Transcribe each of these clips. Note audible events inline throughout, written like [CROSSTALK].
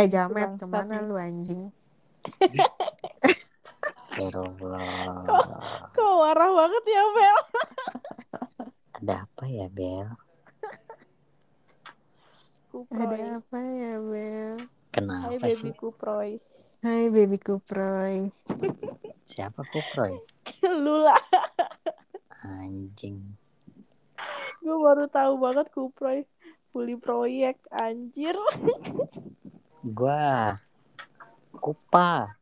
Eh jamet ke mana nih. lu anjing? Astagfirullah. Kok marah banget ya Bel? Ada apa ya Bel? Kuproy. Ada apa ya Bel? Hai Kenapa baby sih? Kuproy. Hai baby Kuproy. Siapa Kuproy? Lu lah. Anjing. Gue baru tahu banget Kuproy. Kuli proyek anjir. Gua Kupa.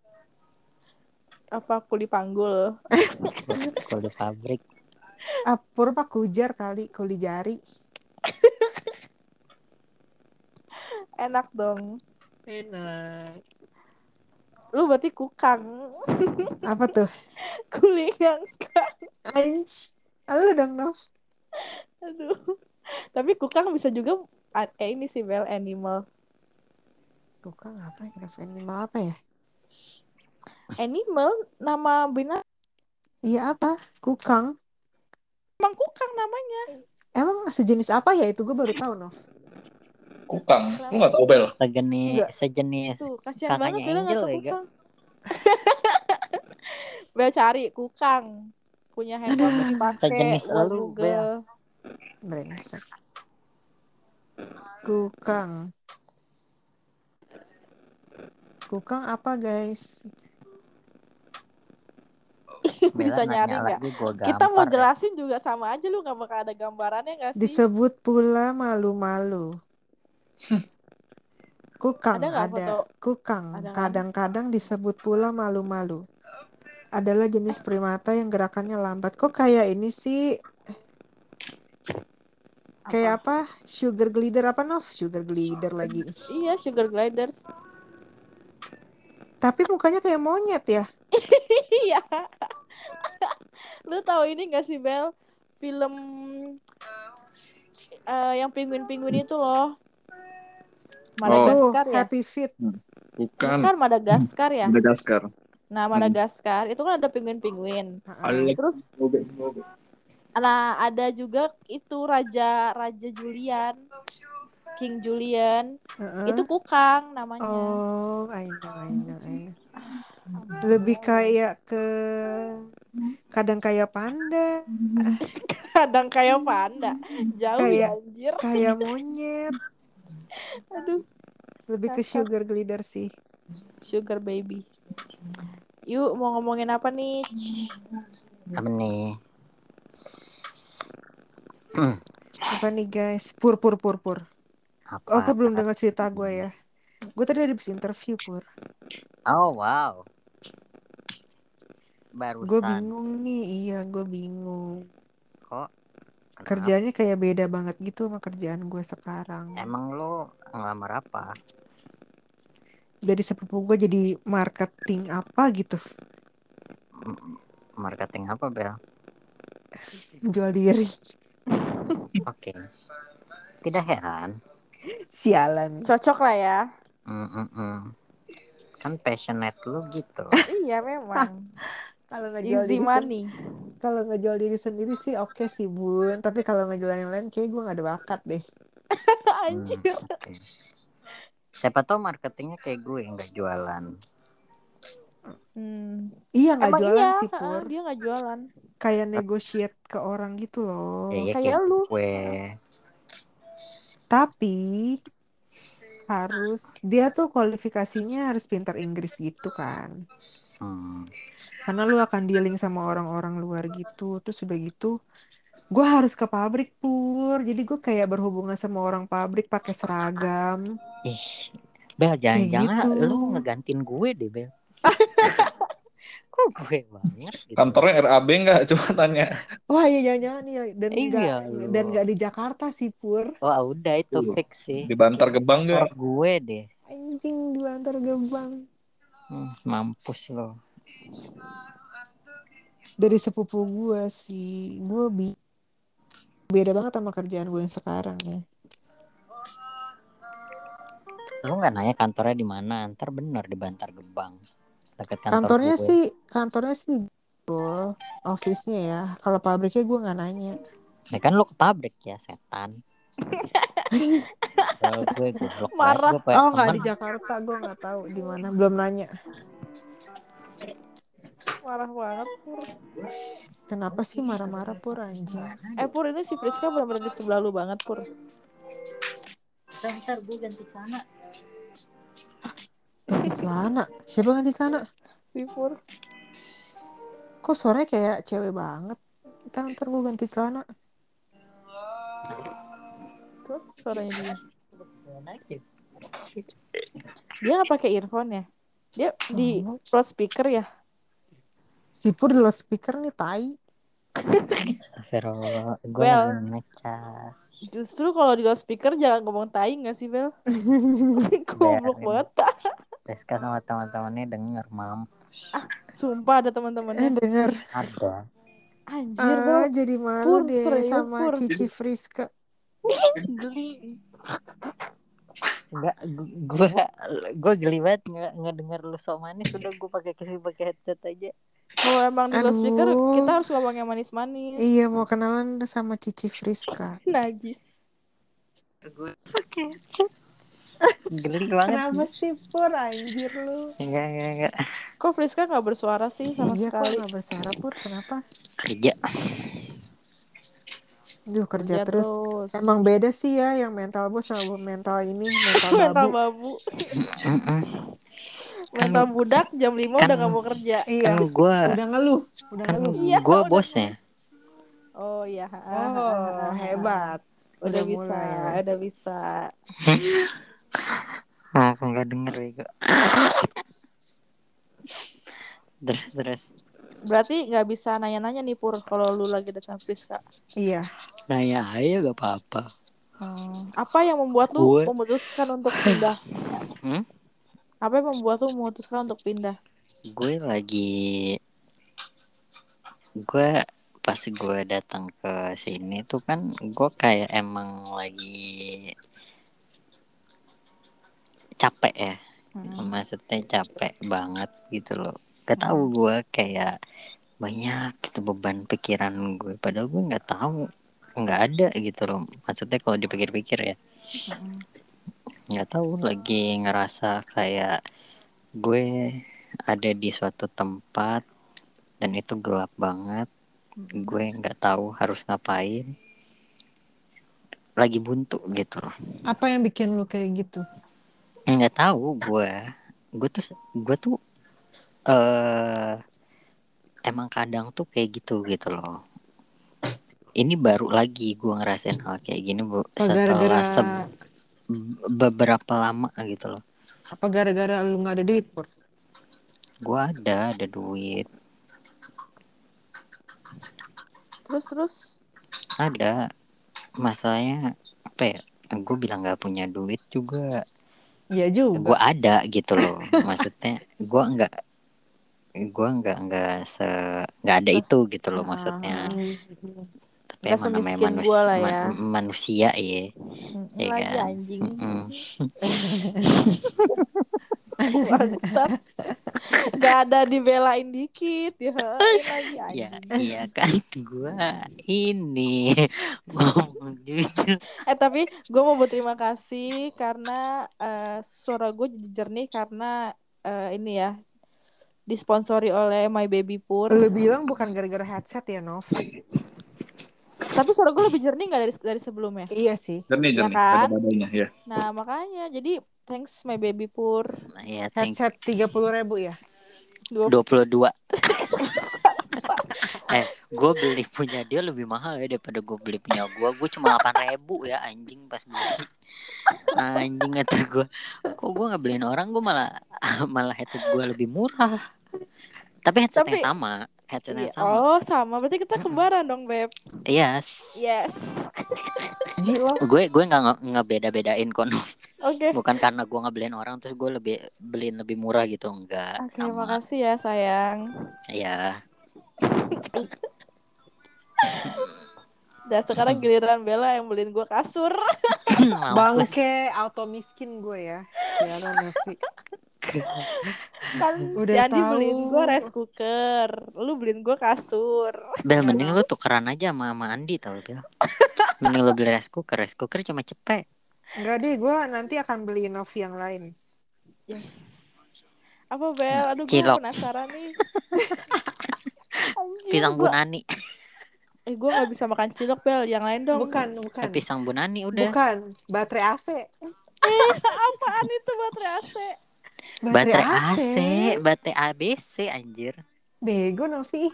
Apa kuli panggul? [LAUGHS] Kuli pabrik. Apur pak kujar kali kuli jari. [LAUGHS] Enak dong. Enak. Lu berarti kukang. Apa tuh? [LAUGHS] Kuli ngangkat. Anj. Lu dong Nov. Aduh. Tapi kukang bisa juga eh ini sih Bel animal. Tukang apa ya? Nov? Animal apa ya? Animal nama binatang Iya apa? Kukang. emang kukang namanya. Emang sejenis apa ya itu? Gue baru tahu Nov. Kukang. Lu gak tau Bel? Sejenis Enggak. sejenis Tuh, kasihan banget kakaknya Bel nggak Angel tahu ya. [LAUGHS] Bel cari kukang. Punya handphone Aduh. dipakai. Sejenis elu, Google. Brengsek. Kukang. Kukang apa guys? Bisa nyari nggak? Kita mau ya. jelasin juga sama aja lu nggak bakal ada gambarannya nggak sih? Disebut pula malu-malu. [LAUGHS] Kukang Ada nggak ada. foto? Kukang Ada kan? kadang-kadang disebut pula malu-malu. Adalah jenis primata yang gerakannya lambat. Kok kayak ini sih? Kayak apa? Sugar glider apa Nov? Sugar glider lagi. Iya, sugar glider. Tapi mukanya kayak monyet ya. Iya. Lu tahu ini gak sih Bel? Film eh, yang penguin-penguin itu loh. Madagaskar ya? Happy Feet. Bukan. Bukan Madagaskar ya? Madagaskar. Nah, Madagaskar itu kan ada penguin-penguin. Heeh. Terus nah ada juga itu raja Raja Julian. King Julian. Heeh. Itu kukang namanya. Oh, I know, I know, I know. Lebih kayak ke kadang kayak panda, [LAUGHS] Kadang kayak panda. Jauh ya Kayak- anjir. kayak monyet. [LAUGHS] Aduh, Lebih ke sugar glider sih. sugar baby. Yuk, mau ngomongin apa nih? Apa nih? Apa nih guys? Pur pur pur pur. Apa? Oh, aku belum dengar cerita gue ya. Gue tadi habis interview pur. Oh wow. Gue Barusan bingung nih. Iya, gue bingung. kok. Kenapa? Kerjanya kayak beda banget gitu sama kerjaan gue sekarang. Emang lo ngelamar apa? Dari sepupu gue jadi marketing apa gitu. M- Marketing apa Bel? Jual diri. Oke. Tidak heran. Sialan. Cocok lah ya. Mm-mm-mm. Kan passionate lu gitu. [LAUGHS] iya, memang. Kalau ngejual Easy diri money. kalau ngejual diri sendiri sih oke sih bun. Tapi kalau ngejual yang lain kayak gue gak ada bakat deh. [LAUGHS] Hmm, Anjir. oke. Siapa tahu marketingnya kayak gue nggak jualan. Hmm. Iya nggak jualan iya, sih pur. dia nggak jualan. Kayak negotiate ke orang gitu loh. Ya, ya kayak kayak lu. gue. Tapi harus dia tuh kualifikasinya harus pintar Inggris gitu kan. Hmm. Karena lu akan dealing sama orang-orang luar gitu. Terus udah gitu gue harus ke pabrik pur. Jadi gue kayak berhubungan sama orang pabrik pakai seragam. Ih, Bel jangan-jangan gitu. lu ngegantiin gue deh Bel. Kok gue banget gitu. Kantornya RAB nggak? Coba tanya. Wah iya jangan-jangan nih dan Iya, nggak lu. dan nggak di Jakarta sih pur. Wah udah itu Tuh. fix sih. Di Bantar Gebang nggak? gue deh. Anjing di Bantar Gebang. Hmm, mampus lo. Dari sepupu gue sih. Gue bi beda banget sama kerjaan gue yang sekarang ya. Lu nggak nanya kantornya di mana? Ntar bener di Bantar Gebang. Dekat kantor Kantornya gue. sih kantornya sih gue office-nya ya. Kalau pabriknya gue nggak nanya. Ya kan lu ke pabrik ya setan. [LAUGHS] Kalau gue goblok. Marah. Gue Oh nggak di Jakarta, gue nggak tahu di mana, belum nanya. Marah banget Pur. Kenapa sih marah-marah pur anjing? Eh Pur ini si Friska benar-benar di sebelah lu banget Pur. Bentar, gue ganti celana. Ganti celana, siapa ganti celana? Si Pur. Kok suaranya kayak cewek banget? Ntar, ntar gue ganti celana. Terus suaranya dia. Dia nggak pakai earphone ya? Dia di loudspeaker ya? Si Pur di loudspeaker nih, tai. Astagfirullah, gue Well. ngecas. Justru kalau di loudspeaker jangan ngomong tai nggak sih Bel? [LAUGHS] Goblok banget. Rizka sama teman-temannya denger mam. Sumpah ada Eh teman-temannya. denger. Ada. Anjir Ah, jadi malu Pur, deh serius, sama Pur. Cici Friska. Geli. Enggak, gue gue geli banget nggak nggak denger lu so manis udah gue pakai kasih pakai headset aja. Kalau emang di Aduh. kita harus ngomong yang manis-manis. Iya mau kenalan sama Cici Friska. [LAUGHS] Najis. Gue pakai headset. Geli banget. Kenapa sih Pur anjir lu? Enggak enggak enggak. Kok Friska nggak bersuara sih sama iya kok sekali? gak bersuara Pur kenapa? Kerja. Duh kerja Kerja terus. Emang beda sih ya yang mental bos sama mental ini mental mental babu. babu. Mm-mm. Mental budak jam 5 kan- udah nggak mau kerja. Iya. Kan gue Udah ngeluh, udah kan ngeluh. Iya, gue udah. bosnya. Oh iya. Oh hebat. Udah, Udah bisa, mulai. udah bisa. Oh, nggak denger bego. terus terus. Berarti nggak bisa nanya-nanya nih Pur kalau lu lagi datang Friska. Iya. Nah ya ayo gak apa-apa. Hmm. Apa yang membuat lu Gue- memutuskan untuk pindah? Hmm? Apa yang membuat lu memutuskan untuk pindah? Gue lagi gue pas gue datang ke sini tuh kan gue kayak emang lagi capek ya. Hmm. maksudnya capek banget gitu loh. Gak tahu gue kayak banyak gitu beban pikiran gue padahal gue nggak tahu nggak ada gitu loh. Maksudnya kalau dipikir-pikir ya. Hmm. nggak tahu lagi ngerasa kayak gue ada di suatu tempat dan itu gelap banget. Gue nggak tahu harus ngapain. Lagi buntu gitu loh. Apa yang bikin lu kayak gitu? Nggak tahu gue gue tuh gue tuh eh emang kadang tuh kayak gitu gitu loh. Ini baru lagi gue ngerasain hal kayak gini bu gara-gara setelah se- beberapa lama gitu loh. Apa gara-gara lu nggak ada duit Pur? gue ada ada duit. Terus terus? Ada. Masalahnya apa ya gue bilang nggak punya duit juga Iya juga. gue ada gitu loh. Maksudnya gue nggak gue nggak nggak se nggak ada itu gitu loh maksudnya Nggak emang namanya semiskin manusia gua lah ya. manusia ya Hmm, Iya lagi kan? anjing. Mm-mm. [LAUGHS] Bangsat. Gak ada dibelain dikit ya. Lagi [LAUGHS] ya anjing. iya kan gue ini [LAUGHS] ngomong jujur Eh tapi gue mau berterima kasih karena eh, suara gue jadi jernih karena eh, ini ya disponsori oleh My Baby Pur. Lu bilang bukan gara-gara headset ya Nov? Tapi suara gue lebih jernih nggak dari dari sebelumnya? Iya sih. Jernih, Ya jernih. kan? Ada badainya, ya. Nah makanya jadi thanks My Baby Pur. ya thank Headset tiga puluh ribu ya. Dua 22 [LAUGHS] eh gue beli punya dia lebih mahal ya daripada gue beli punya gue gue cuma 8 ribu ya anjing pas beli anjing kata gue kok gue nggak beliin orang gue malah [LAUGHS] malah headset gue lebih murah tapi headset Tapi- yang sama headset Iya. yang sama Oh sama berarti kita kembaran dong beb. yes Yes. [LAUGHS] Gue gue nggak ngebeda-bedain kok. Oke. bukan karena gue nggak beliin orang terus gue lebih beliin lebih murah gitu enggak Oke, sama makasih ya sayang. [LAUGHS] ya Dan sekarang giliran Bella yang beliin gue kasur. [LAUGHS] Bangke auto miskin gue ya. Siaran Nevi. Kan [LAUGHS] Udah si Adi tahu. beliin gue rice cooker. Lu beliin gue kasur. Bel mending lu tukeran aja sama, sama Andi tau Bel [LAUGHS] Mending lu beli rice cooker Rice cooker cuma cepet Enggak deh, gue nanti akan beli Novi yang lain. Yes. Apa Bel? Aduh gue penasaran nih. [LAUGHS] Pisang gua- bunani. Eh gue gak bisa makan cilok Bel. Yang lain dong. Bukan, bukan. Eh, pisang bunani udah. Bukan, baterai AC. Apaan itu baterai AC? Baterai AC, baterai ABC anjir. Bego Novi.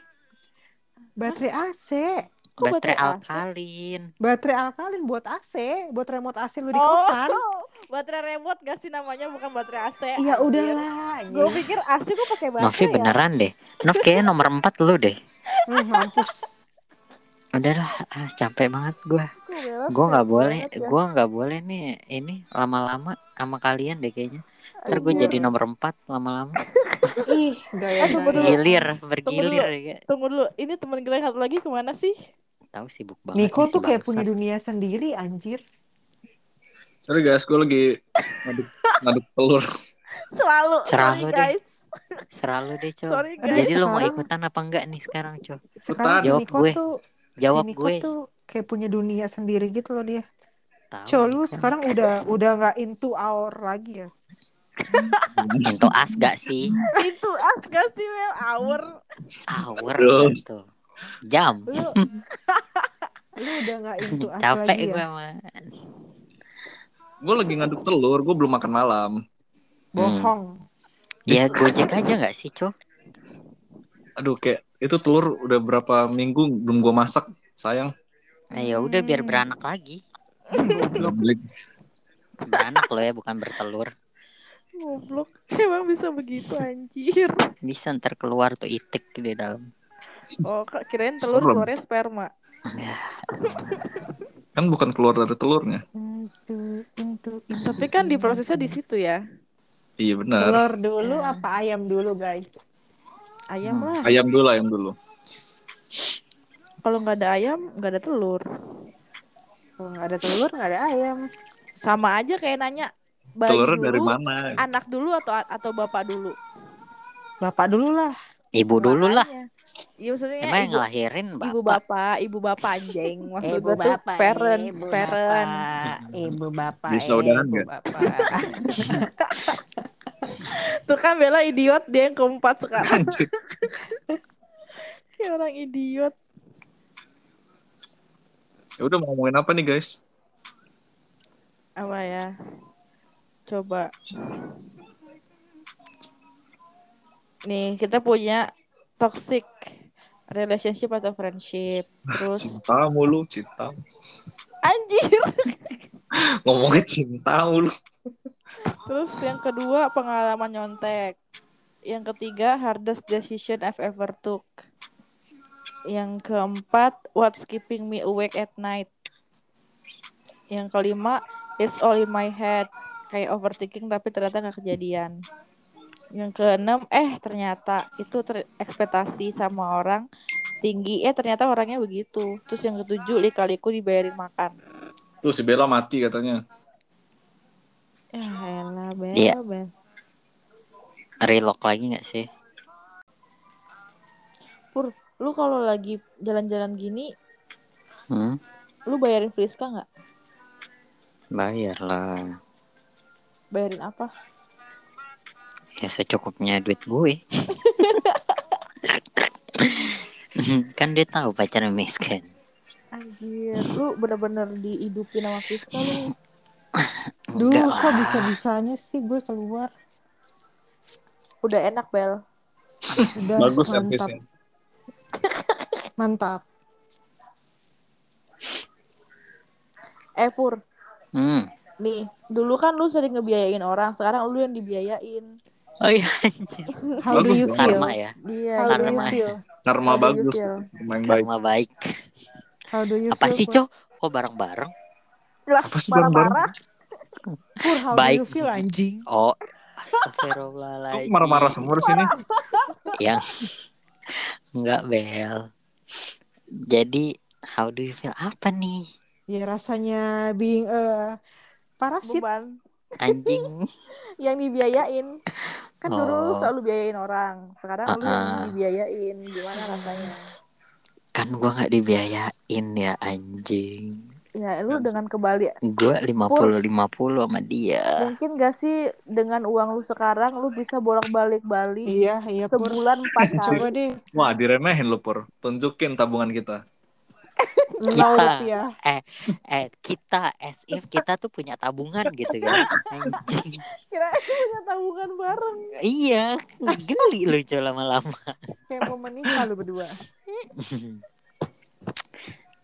Baterai AC. Kok baterai baterai AC? alkalin. Baterai alkalin buat AC, buat remote AC lu di Oh, kosan. baterai remote gak sih namanya bukan baterai AC? Iya udahlah. Gue pikir AC kok pakai baterai Novi ya? beneran deh. Nov kayaknya nomor 4 lu deh. Hmm, mampus. Udahlah, ah, capek banget gua. Kok Bella Gue nggak boleh, ya? gua nggak boleh nih ini lama-lama sama kalian deh kayaknya. Ntar gue Anjir. jadi nomor 4 lama-lama. [LAUGHS] Ih, Eh, tunggu dulu. Gilir, bergilir ya. Tunggu dulu, ini teman kita yang satu lagi ke mana sih? Tahu sibuk banget. Niko tuh kayak punya dunia sendiri anjir. Sorry guys, gue lagi ngaduk, ngaduk telur. Selalu, Serah sorry lu deh. guys. Seralu deh, Cok. Sorry guys. Jadi lu mau ikutan apa enggak nih sekarang, Cok? Sekarang si Jawab Niko gue. tuh, Jawab si Niko gue. tuh kayak punya dunia sendiri gitu loh dia. Tahu Cok, lu kan. sekarang udah udah nggak into our lagi ya? Itu as gak sih? Itu as gak sih Mel? Hour. Hour gitu. Jam. Lu [LAUGHS] lu udah nggak into us Capek lagi gue ya? mah. Gue lagi ngaduk telur, gue belum makan malam. Bohong. Ya gojek aja gak sih, Cok? Aduh, kayak itu telur udah berapa minggu belum gue masak, sayang. Nah, ya udah biar Hmm. beranak lagi. Beranak lo ya, bukan bertelur. Goblok. [LAUGHS] Emang bisa begitu anjir. Bisa ntar keluar tuh itik di dalam. Oh, kak, kirain telur Serem. keluarnya sperma. Ya, Kan bukan keluar dari telurnya. Tapi kan diprosesnya di situ ya. Iya benar. Telur dulu apa ayam dulu guys? Ayam Hmm. lah. Ayam dulu, ayam dulu. Kalau nggak ada ayam, nggak ada telur. Kalau nggak ada telur nggak ada ayam. Sama aja kayak nanya bayi Telurnya dulu, dari mana? anak dulu atau atau bapak dulu. Bapak dulu lah. Ibu dulu lah. Iya maksudnya Emang yang ibu, ngelahirin bapak. ibu bapak, ibu bapak anjing. [LAUGHS] Maksud Ibu gue tuh bapak, parents, ibu parents. bapak, ibu bapak, Bisa udahan ibu bapak. [LAUGHS] Tuh kan Bella idiot dia yang keempat sekarang. [LAUGHS] Kayak orang idiot. Ya udah mau ngomongin apa nih guys? Apa ya? Coba. Nih, kita punya toxic relationship atau friendship. Terus Cinta mulu, cinta. anjir. [LAUGHS] Ngomongin cinta mulu. Terus yang kedua pengalaman nyontek. Yang ketiga hardest decision I've ever took. Yang keempat what's keeping me awake at night. Yang kelima it's all in my head. Kayak overthinking tapi ternyata nggak kejadian. Yang keenam eh ternyata itu ter- ekspektasi sama orang tinggi eh ternyata orangnya begitu. Terus yang ketujuh lika-liku dibayarin makan. Tuh si Bella mati katanya. Ya elah Bel, Iya. Bel. Relock lagi gak sih? Pur, lu kalau lagi jalan-jalan gini, Hmm? lu bayarin Friska nggak? Bayar lah. Bayarin apa? Ya secukupnya duit gue. [LAUGHS] kan dia tahu pacarnya miskin. Anjir, lu bener-bener dihidupin sama Friska lu. [LAUGHS] Duh, Enggak kok bisa-bisanya sih gue keluar? Udah enak, Bel. Udah Bagus mantap, [LAUGHS] mantap. Eh, Pur, Hmm. Nih, dulu kan lu sering ngebiayain orang, sekarang lu yang dibiayain. Oh iya anjir. [LAUGHS] How do Bagus you dong. feel? Karma ya. Dia. How do Karma. you feel? Karma How do you bagus. feel? Karma yang baik. Karma baik. How do you Apa feel? sih? Cok? Kok bareng-bareng? Lah, Apa sih marah-marah. Pur, how Baik. do you feel anjing? Oh, Kok astagfirullahaladzim. marah-marah semua di sini? Yang enggak bel. Jadi how do you feel apa nih? Ya rasanya being a parasit. Beban. Anjing. [LAUGHS] Yang dibiayain. Kan dulu lu Oh. selalu biayain orang. Sekarang lu yang dibiayain. Gimana rasanya? Kan gua nggak dibiayain ya anjing. Ya, lu dengan ke Bali Gue 50-50 sama dia. mungkin gak sih dengan uang lu sekarang lu bisa bolak-balik Bali Iya, iya sebulan empat kali. deh, Wah, diremehin lu, Pur. Tunjukin tabungan kita. Kita. rupiah. Eh, kita as if kita tuh punya tabungan gitu kan. Anjing. Kira punya tabungan bareng. Iya, geli lu Col, lama-lama. Kayak mau menikah lu berdua.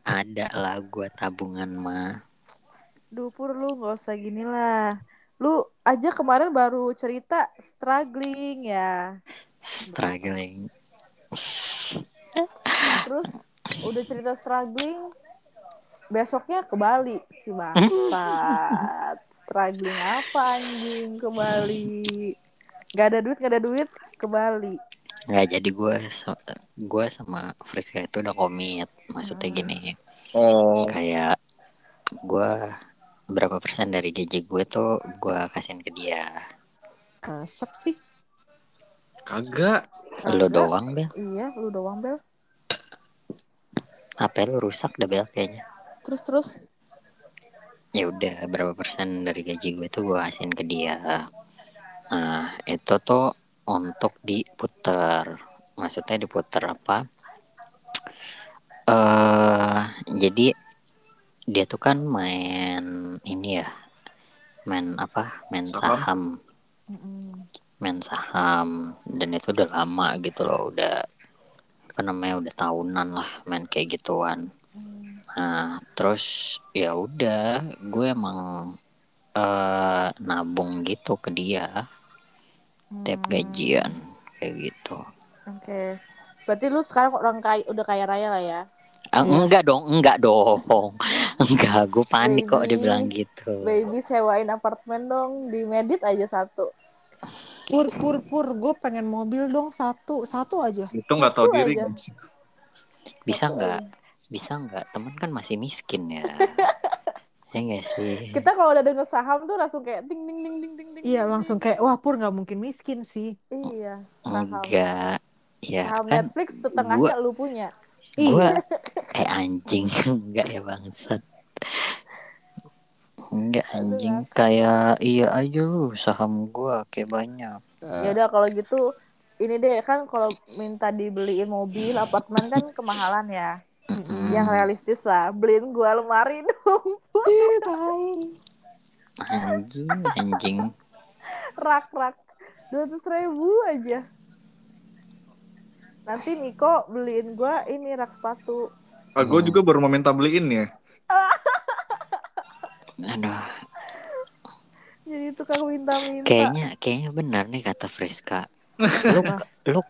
Ada lah gue tabungan mah. Dupur lu nggak usah gini lah. Lu aja kemarin baru cerita struggling ya. Struggling. Terus udah cerita struggling besoknya ke Bali si bangsat. [LAUGHS] struggling apa anjing ke Bali? Gak ada duit, gak ada duit ke Bali. Nggak jadi gue gue sama Friska itu udah komit. Maksudnya Hmm. gini, Oh, kayak gue berapa persen dari gaji gue tuh gue kasihin ke dia. Masak sih. kagak. Lu doang bel. Iya, lu doang Bel. HP lu rusak dah bel kayaknya. Terus terus? Ya udah berapa persen dari gaji gue tuh gue kasihin ke dia. Nah itu tuh untuk diputer. Maksudnya diputer apa? Eh jadi dia tuh kan main ini ya main apa? Main Saham. saham. Main saham. Dan itu udah lama gitu loh udah apa namanya udah tahunan lah main kayak gituan. Nah, terus ya udah, gue emang eh nabung gitu ke dia tiap Hmm. gajian kayak gitu. Oke. Berarti lu sekarang orang kaya, udah kaya raya lah ya. Ah, enggak dong, enggak dong, [LAUGHS] enggak. Gue panik kok dia Baby. bilang gitu. Baby sewain apartemen dong di Medit aja satu. Pur, pur, pur. Gue pengen mobil dong satu. Satu aja. Itu nggak tahu diri. aja. Bisa aja. Bisa enggak? Temen kan masih miskin ya. [LAUGHS] ya enggak sih? Kita kalau udah denger saham tuh langsung kayak ding ding ding ding ding ding. Iya, langsung kayak, wah Pur nggak mungkin miskin sih. Iya. Saham. Enggak. Ya Saham kan Netflix setengahnya lu punya. gue Iya. eh anjing [LAUGHS] enggak ya bangsat enggak anjing kayak iya aja lu saham gua kayak banyak Ya udah kalau gitu ini deh kan kalau minta dibeliin mobil apartemen kan kemahalan ya. Yang realistis lah. Beliin gua lemari dong. Anjing anjing rak rak dua ribu aja nanti Niko beliin gua ini rak sepatu Ah, gue juga baru mau minta beliin ya. [LAUGHS] aduh. Jadi tukang minta-minta kayaknya kayaknya benar nih kata Friska. Lu [LAUGHS] lu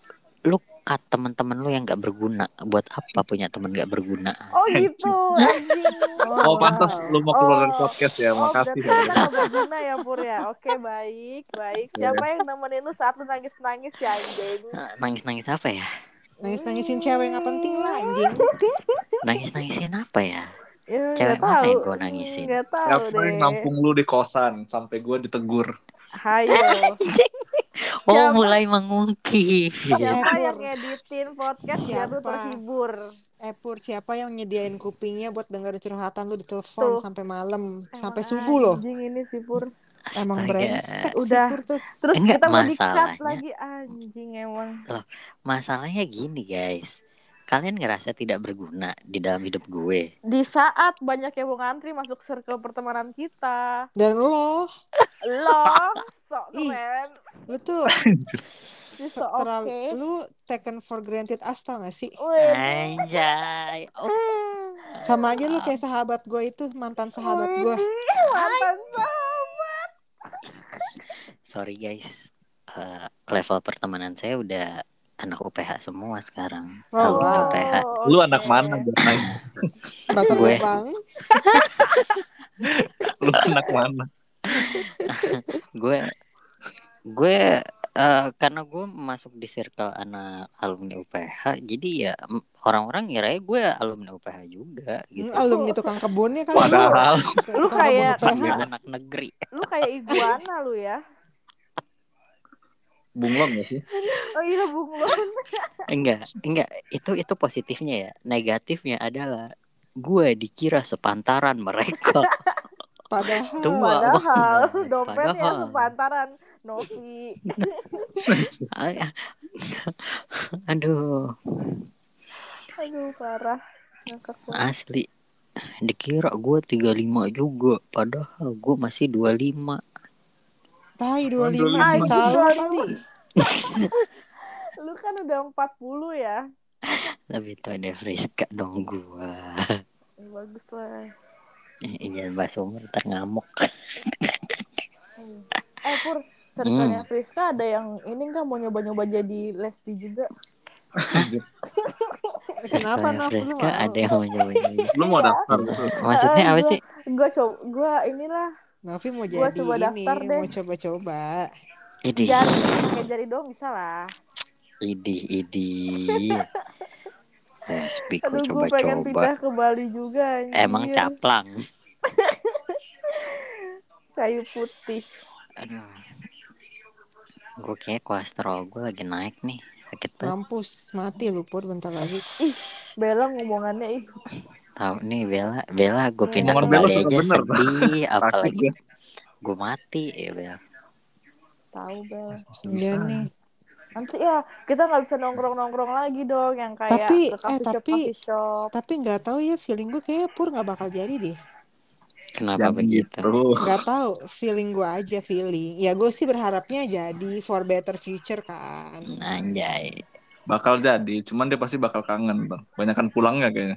lu kat teman-teman lu yang nggak berguna. Buat apa punya teman nggak berguna? Oh gitu. Anjing. Oh, pantas lu mau keluar Oh. podcast ya. Oh, Makasih. nggak berguna ya Pur ya? Oke baik baik. Siapa yang nemenin lu saat lu nangis nangis ya anjing? Nangis nangis apa ya? Nangis-nangisin cewek nggak penting lah anjing. nangis nangisin apa ya ya, Cewek nggak mana tahu. yang gua nangisin? nggak tahu Siapa deh yang nampung lu di kosan sampai gue ditegur? hayo [LAUGHS] oh Siapa? mulai mengungkit siapa yang ngeditin podcast biar lu Siapa? terhibur Eh Pur, siapa yang nyediain kupingnya buat denger curhatan lu di telepon sampai malam, sampai Emang subuh loh. anjing ini sih Pur Emang Astaga. brengsek sih Udah. Pur tuh. Terus Enggak, kita mau masalahnya- lagi anjing emang. masalahnya gini guys kalian ngerasa tidak berguna di dalam hidup gue Di saat banyak yang mau ngantri masuk circle pertemanan kita. Dan lo, Lo [LAUGHS] sok Ih. keren. tuh Si sok oke. terlalu, lu taken for granted as tau gak sih? Anjay oh, Sama aja lu kayak sahabat gue itu, mantan sahabat gue. Mantan sahabat. sorry guys Eh, level pertemanan saya udah anak UPH semua sekarang Oh, alumni wow. UPH Lu oke. anak mana? gue. Lu anak mana? [LAUGHS] [LAUGHS] [LAUGHS] gue gue eh, karena gue masuk di circle anak alumni UPH jadi ya orang-orang ngira gue alumni UPH juga gitu Hmm, alumni tukang kebunnya kan Padahal Lu kayak- Panggil anak negeri Lu kayak iguana lu ya. Bunglon gak sih? [LAUGHS] Oh iya bunglon. [LAUGHS] enggak enggak itu itu positifnya ya negatifnya adalah gue dikira sepantaran mereka. [LAUGHS] Padahal Tua Padahal banget. dompetnya Padahal. sepantaran Novi. Aduh, Aduh parah. Asli. Dikira gue 35 juga, padahal gue masih 25. Tai 25 25. sih salah kali. [LAUGHS] Lu kan udah 40 ya. Lebih tua dari Friska dong gue. Ya, bagus lah. Jangan bahas umur, ntar ngamuk. Eh Pur, circle-nya Friska ada yang ini nggak mau nyoba-nyoba jadi lesbi juga? [LAUGHS] Kenapa? Lu Friska ada yang mau nyobain. Lu mau daftar gitu? Maksudnya apa sih? Gue coba, gue inilah Novi mau Gua jadi coba ini, deh. mau coba-coba. Idih, jari, pakai jari doang bisa lah. idih, idih. Lesbi kok Aduh, gue pengen pindah coba-coba. ke Bali juga. Anjir. Emang caplang. [LAUGHS] Kayu putih. Aduh. Gue kayak kolesterol gue lagi naik nih. Sakit banget. Mampus, mati lu Pur bentar lagi. Ih, Bella ngomongannya ih. Tahu nih Bella, Bella gue pindah Omongan ke Bali aja bener. sedih, [LAUGHS] apalagi ya. gue mati ya Bella. Tahu Bella. Iya nih. Nanti ya kita nggak bisa nongkrong-nongkrong lagi dong yang kayak Tapi- eh, shop tapi- shop. Tapi nggak tahu ya feeling gue kayak Pur nggak bakal jadi deh. Kenapa Jangan begitu? gitu. Nggak tahu feeling gue aja feeling. Ya gue sih berharapnya jadi for better future kan. Anjay. Bakal jadi, cuman dia pasti bakal kangen bang. Banyakan pulangnya kayaknya.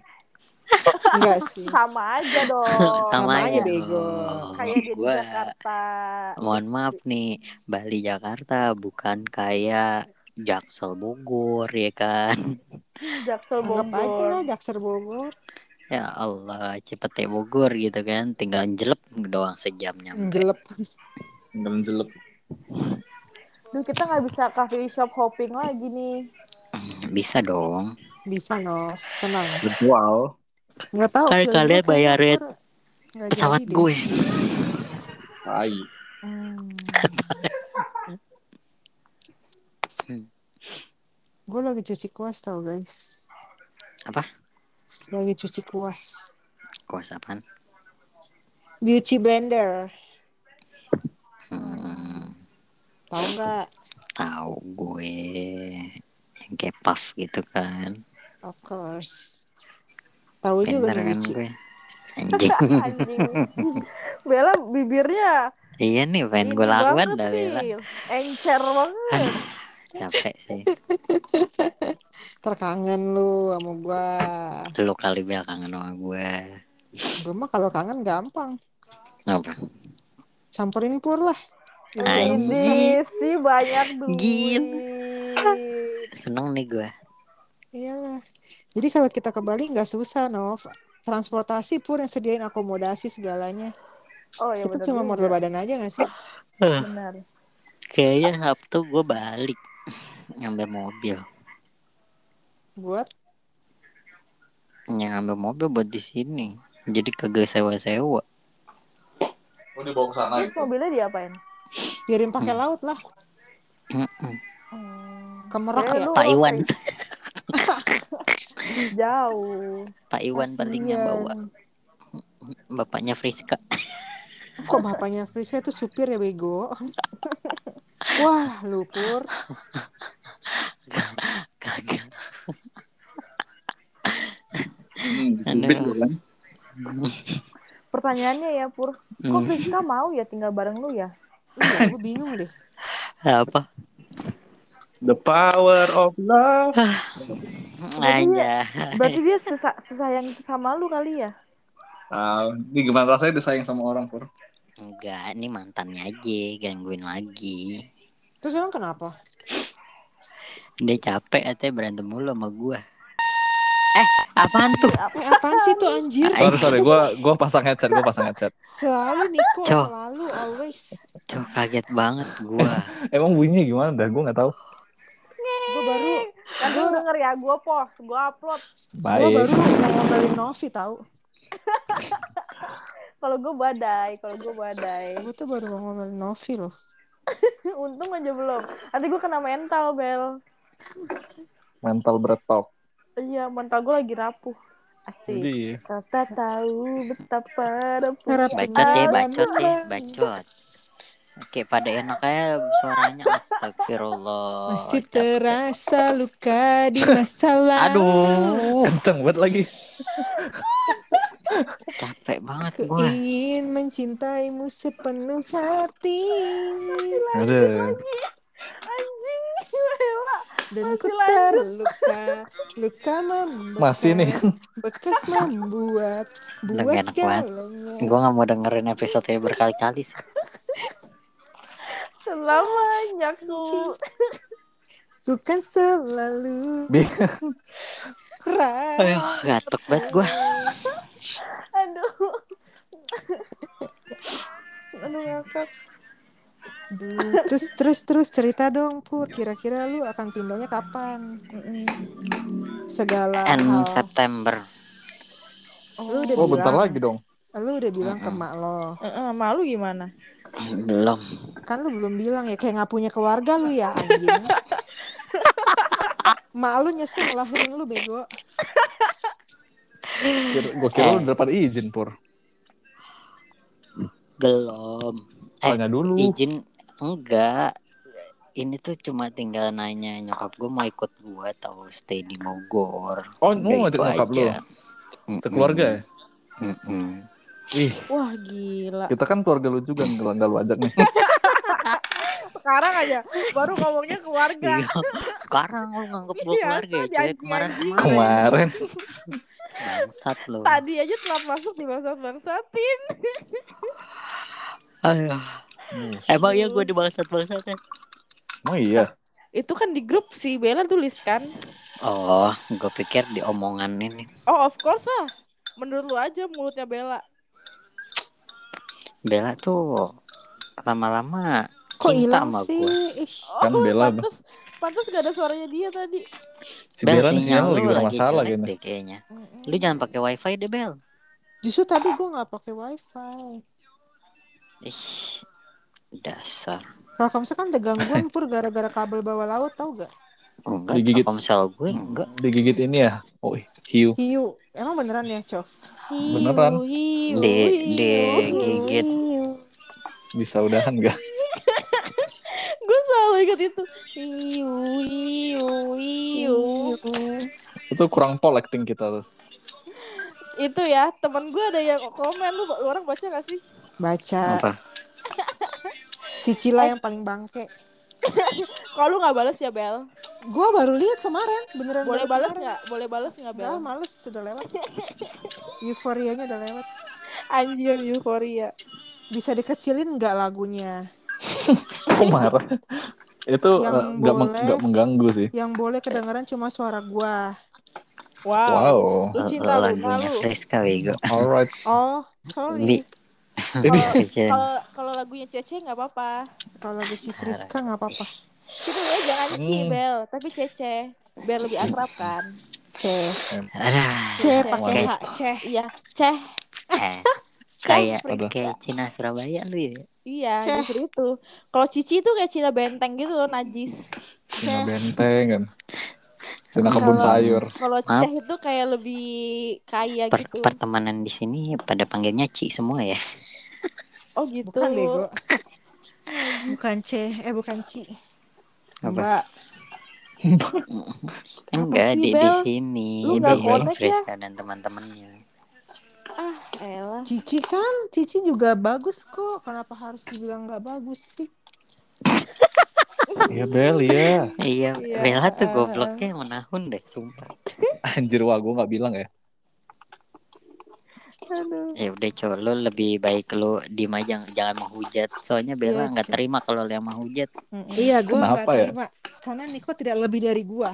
Enggak [LAUGHS] sih. Sama aja dong. [LAUGHS] Sama aja, dong. bego. Kayak dia di Gua- Jakarta. Mohon maaf nih, Bali Jakarta bukan kayak Jaksel Bogor ya kan? [LAUGHS] Jaksel Anggap aja Bogor. lah Jakser Bogor. Ya Allah, Cipete Bogor gitu kan, tinggal jelep doang sejam nyampe. Jelep. Tinggal jelek. Duh kita nggak bisa coffee shop hopping lagi nih. Bisa dong. Bisa Nov. Tenang. Virtual. Nggak tahu. Feeling kalian bayarin Pesawat gue. Tai. Hmm. Gue lagi cuci kuas tau guys. Apa? Lagi cuci kuas. Kuas apaan? Beauty blender. Hmm, Tahu nggak? tahu gue yang kayak puff gitu kan. Of course. Tahu juga kan gue. Anjing. [LAUGHS] Anjing. [LAUGHS] Bella bibirnya iya nih pengen gue lakukan dah Bella. Encer banget. Capek sih. [LAUGHS] Terkangen lu sama gua. Lu kali Bel kangen sama gue. Gua mah kalau kangen gampang. Apa? Campurin pur lah. Anjing. Sih banyak duit. Gila. Seneng nih gue. Iyalah. Jadi kalau kita ke Bali nggak susah, Nov. Transportasi pun yang sediain akomodasi segalanya. Oh ya Kita cuma juga. modal badan aja gak sih? Benar. Kayaknya Sabtu gue balik ngambil mobil. Buat Yang ngambil mobil buat di sini. Jadi kagak sewa-sewa. Oh dibawa ke sana Terus mobilnya diapain? kirim pakai laut lah. Hmm. Ke Merak ya. Pak Iwan. Jauh. Pak Iwan paling yang bawa. [LAUGHS] Bapaknya Friska. Kok bapaknya Friska itu supir ya bego? [LAUGHS] Wah, lu pur. Kagak. Hmm, kan. Pertanyaannya ya Pur, kok Hmm. Friska mau ya tinggal bareng lu ya? Iya, gue bingung deh. Apa? The power of love. Aja. Berarti dia sesa- sesayang sama lu kali ya? Ah, ini gimana rasanya disayang sama orang pur? Enggak, ini mantannya aja gangguin lagi. Terus emang kenapa? Dia capek katanya berantem mulu sama gua. Eh, apaan tuh? Eh, apaan sih tuh anjir? Sorry sorry, gue gua pasang headset, gue pasang headset. Selalu Niko, Cok. selalu always. Cok kaget banget gua. [LAUGHS] Emang bunyinya gimana? Dah gue nggak tahu. Gue baru Nanti lu denger ya, gue post, gue upload. gue baru mau ngomelin Novi tahu. [LAUGHS] Kalau gue badai, kalau gue badai. Gue tuh baru mau ngomelin Novi loh. [LAUGHS] Untung aja belum. Nanti gue kena mental, Bel. Mental berat talk. Iya, mental gue lagi rapuh. Asik. Kau tak tahu betapa Harapan Bacot ya, bacot ya, bacot. Oke, pada enak aja suaranya astagfirullah. Masih terasa luka di masa lalu. Aduh, kenceng banget lagi. capek banget Ku gua. ingin mencintaimu sepenuh hati. Bella. dan ku terluka luka membekas Masih nih. bekas membuat buat gak segalanya Gua nggak mau dengerin episode ini berkali-kali sih. Selamanya ku. bukan [LAUGHS] selalu Aduh, gatuk banget gua. Aduh. Aduh ngakak. Terus terus terus cerita dong Pur kira-kira lu akan pindahnya kapan segala End hal September. lu udah Oh bentar lagi dong. lu udah bilang ke mak lo Heeh, malu gimana? Belum. kan lu belum bilang ya kayak nggak punya keluarga lu ya anjing [LAUGHS] mak lu nyesel ngelahirin lu bego Gue kira Eh. lu dapat izin pur. Belum. Eh, Tanya dulu. izin enggak. Ini tuh cuma tinggal nanya nyokap gue mau ikut gue atau stay di Bogor. Oh, mau ngajak nyokap lu? Sekeluarga ya? Mm-mm. Ih, Wah gila. kita kan keluarga lu juga nggak nggak lu ajak nih. [LAUGHS] Sekarang aja baru ngomongnya keluarga. Iya. Sekarang lu nganggep gue Iya, keluarga ya, janji, Kemarin kemarin Kemarin. bangsat lu. Tadi aja telah masuk di bangsa bangsatin. Aduh. Emang ya gue di bangsat bangsatnya. Oh iya. Itu kan di grup si Bella tulis kan. Oh, gue pikir di omongan ini. Oh of course lah. Menurut lu aja mulutnya Bella. Bella tuh lama-lama kok cinta hilang sama sih gue. Ih, Oh, Kan Bella, pantas, pantas gak ada suaranya dia tadi. Si Bel Bella sinyal lagi bermasalah jelek kayaknya. deh kayaknya. Lu jangan pakai wifi deh Bel. justru tadi gue nggak pakai wifi Ih, dasar. Telkomsel kan ada gangguan pur gara-gara kabel bawah laut tau gak? Oh, enggak, Digigit. Telkomsel gue enggak. Digigit ini ya. Oh, hiu. Hiu, emang beneran ya Cov? Beneran. Di- hiu, digigit. hiu. Bisa udahan gak? [LAUGHS] Gue selalu ingat itu. Itu kurang pol acting kita tuh. Itu ya, temen gue ada yang komen lu, lu orang baca gak sih? Baca Apa? si Cila yang paling bangke. [LAUGHS] Kalau lu gak balas ya Bel, Gue baru lihat kemarin, beneran boleh balas kemarin. nggak? Boleh balas nggak Bel? Gak, males sudah lewat. [LAUGHS] Euforianya udah lewat. Anjir euforia. Bisa dikecilin nggak lagunya? Kok [LAUGHS] marah? Itu Yang eh, nggak nggak mengganggu sih. Yang boleh kedengeran cuma suara gua. Wow. Wow. Lu cinta lu, Lagunya malu. Alright. Oh, sorry. Kalau kalau lagunya Cece nggak apa-apa. Kalau lagu Cifriska nggak apa-apa. Kita ya jangan Hmm. Ci Bel, tapi Cece. Biar lebih akrab kan. C. C pakai H, C. Iya, Ceh. Eh, kayak kayak Cina Surabaya lu ya. Iya, justru itu. Kalau Cici itu kayak Cina Benteng gitu loh, najis. Cina benteng kan. Cina kebun Kalau- sayur. Kalau Maaf. Ceh itu kayak lebih kaya Per- gitu. pertemanan di sini pada panggilnya Ci semua ya. [LAUGHS] Oh gitu. Bukan bego. Bukan C, eh bukan Ci. Mbak, [LAUGHS] Enggak sih, di di sini di ya? Friska dan teman-temannya. Ah, elah. Cici kan, Cici juga bagus kok. Kenapa harus dibilang nggak bagus sih? [LAUGHS] Iya Bel ya. Iya, Iya. Bella tuh gobloknya menahun deh, sumpah. Anjir wah gue nggak bilang ya. Aduh. Ya udah coba lu lebih baik lu diem aja jangan menghujat. Soalnya Bella Iya, nggak terima kalau yang menghujat. Iya, gue nggak Kenapa ya? terima. Karena Niko tidak lebih dari gua.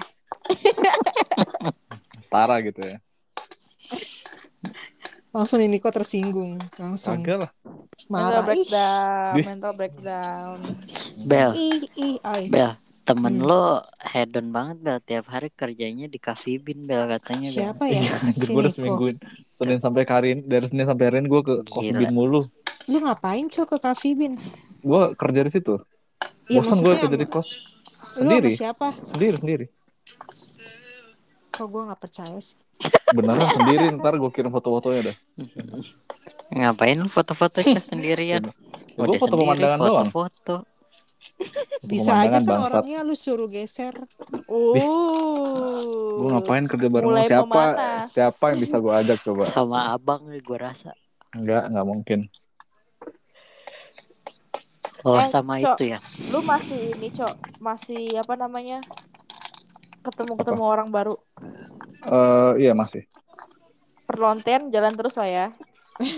Setara gitu ya. [LAUGHS] Langsung nih Niko tersinggung. Langsung Kagak lah. Mental marah. Ih, breakdown, Di- mental breakdown. Bel, ih, ih, ay. Bel, temen Hmm. lo hedon banget Bel tiap hari kerjanya di Cafe Bin Bel katanya Bel. Siapa ya? Iya, gue udah Niko. semingguin. Senin sampai Karin, dari Senin sampai Karin gue ke Coffee. Bean mulu. Lu ngapain cok ke Cafe Bin? Gue kerja di situ. Iya, Bosan gue kerja di kos. Lu sama Sendiri. siapa? Sendiri sendiri. Kok gue nggak percaya sih? Beneran sendiri ntar gue kirim foto-fotonya dah. Ngapain lu foto-foto cah [LAUGHS] sendirian? Ya, Udah gue foto sendiri pemandangan doang. foto-foto. Bisa aja kan bangsat. orangnya lu suruh geser. Uh. Gue ngapain kerja bareng Mulai siapa? Siapa yang bisa gue ajak coba? Sama abang gue rasa. Enggak, enggak mungkin. Oh Eh, sama Cok. itu ya. Lu masih ini, Cok. Masih apa namanya? Ketemu-ketemu orang baru. Eh, iya masih. Perlonten jalan terus lah ya.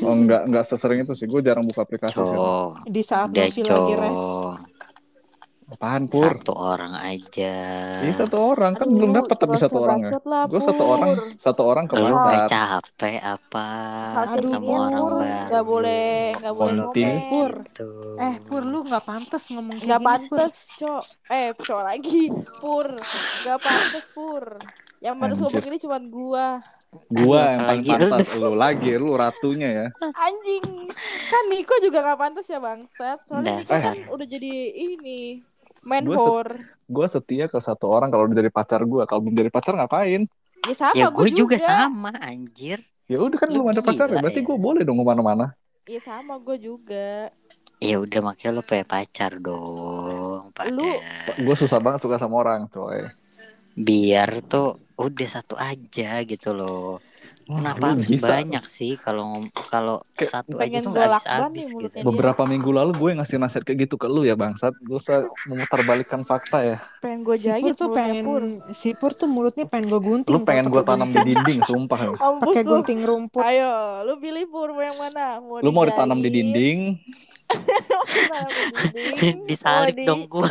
Oh enggak, enggak sesering itu sih. Gue jarang buka aplikasi sih. Di saat Udah lagi res. Apaan pur? Satu orang aja. Iya satu orang kan Aduh, belum dapat tapi satu lah, Gue satu orang, satu orang Lu gak kebangsat. capek apa? Sakit Ketemu orang baru. Nggak boleh, nggak boleh ngomong. Pur. Tuh. Eh, Pur lu nggak pantas ngomong Nggak pantas, Cok. Eh, Cok lagi. Pur. Nggak pantas, Pur. Yang pantas ngomong ini cuma gua. Gua yang paling pantas lu lagi, lu ratunya ya. Anjing. Kan Niko juga nggak pantas ya, bangsat. Soalnya Niko kan udah jadi ini. Main Gua se- whore. Gue setia ke satu orang kalau udah jadi pacar gue. Kalau belum jadi pacar ngapain? Ya sama, Ya gua gue juga sama anjir. Ya udah kan Lu belum ada pacar ya. Berarti ya. gue boleh dong ke mana-mana. Iya sama gue juga. Ya udah makanya lo punya pacar dong. Pada. Lu- Gue susah banget suka sama orang, coy. Biar tuh udah satu aja gitu loh. Kenapa harus bisa. banyak sih kalau kalau satu aja pengen tuh nggak golak habis habis gitu. Beberapa minggu lalu gue ngasih nasihat kayak gitu ke lu ya bangsat. Gue usah memutarbalikkan fakta ya. Pengen gue Si Pur jahit tuh mulutnya, pengen Pur. si Pur tuh mulutnya pengen gue gunting. Lu pengen gue tanam di dinding, sumpah. [LAUGHS] Pakai gunting rumput. Ayo, lu pilih Pur mau yang mana? Mau Lu mau ditanam di dinding, [LAUGHS] di dinding? [LAUGHS] Disalip di- dong gua.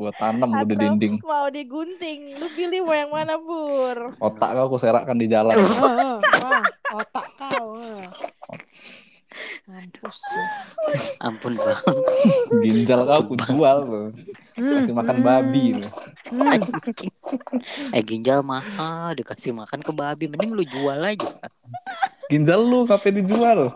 Gue tanam Atau- dinding. Mau digunting? Lu pilih mau yang mana, Pur? Otak kau aku serakkan di jalan. Ah, ah, ah, otak kau. lu. Ampun bang. Ginjal kau aku jual. Hmm, Kasih makan babi. Anjing. eh ginjal mahal dikasih makan ke babi mending lu jual aja. Ginjal lu ngapain dijual?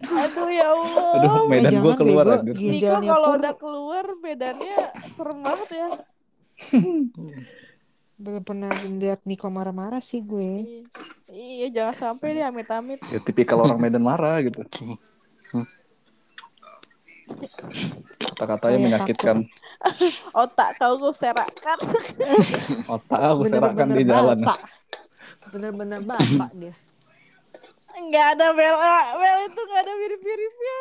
Aduh ya Allah. Aduh, Eh, medan gue keluar bego. Niko kalau Pur udah keluar bedannya serem banget ya. belum pernah lihat Niko marah-marah sih gue. Iya, jangan sampai deh amit-amit. Ya tipikal orang Medan marah gitu. Kata-katanya Saya menyakitkan. [LAUGHS] Otak kau gue serakan. [LAUGHS] Otak aku serakkan Bener-bener di jalan. bapak. Bener-bener bapak dia. Enggak ada Bel. Ah, Bel itu enggak ada mirip-miripnya.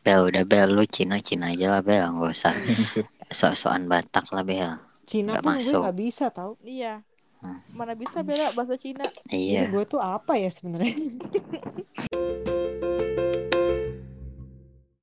Bel udah Bel lu Cina Cina aja lah Bel nggak usah [LAUGHS] sok-sokan Batak lah Bel. Cina Nggak pun gue masuk. gak bisa tau. Iya. Hmm. Mana bisa bela bahasa Cina. Jadi Iya. gue tuh apa ya sebenarnya? [LAUGHS]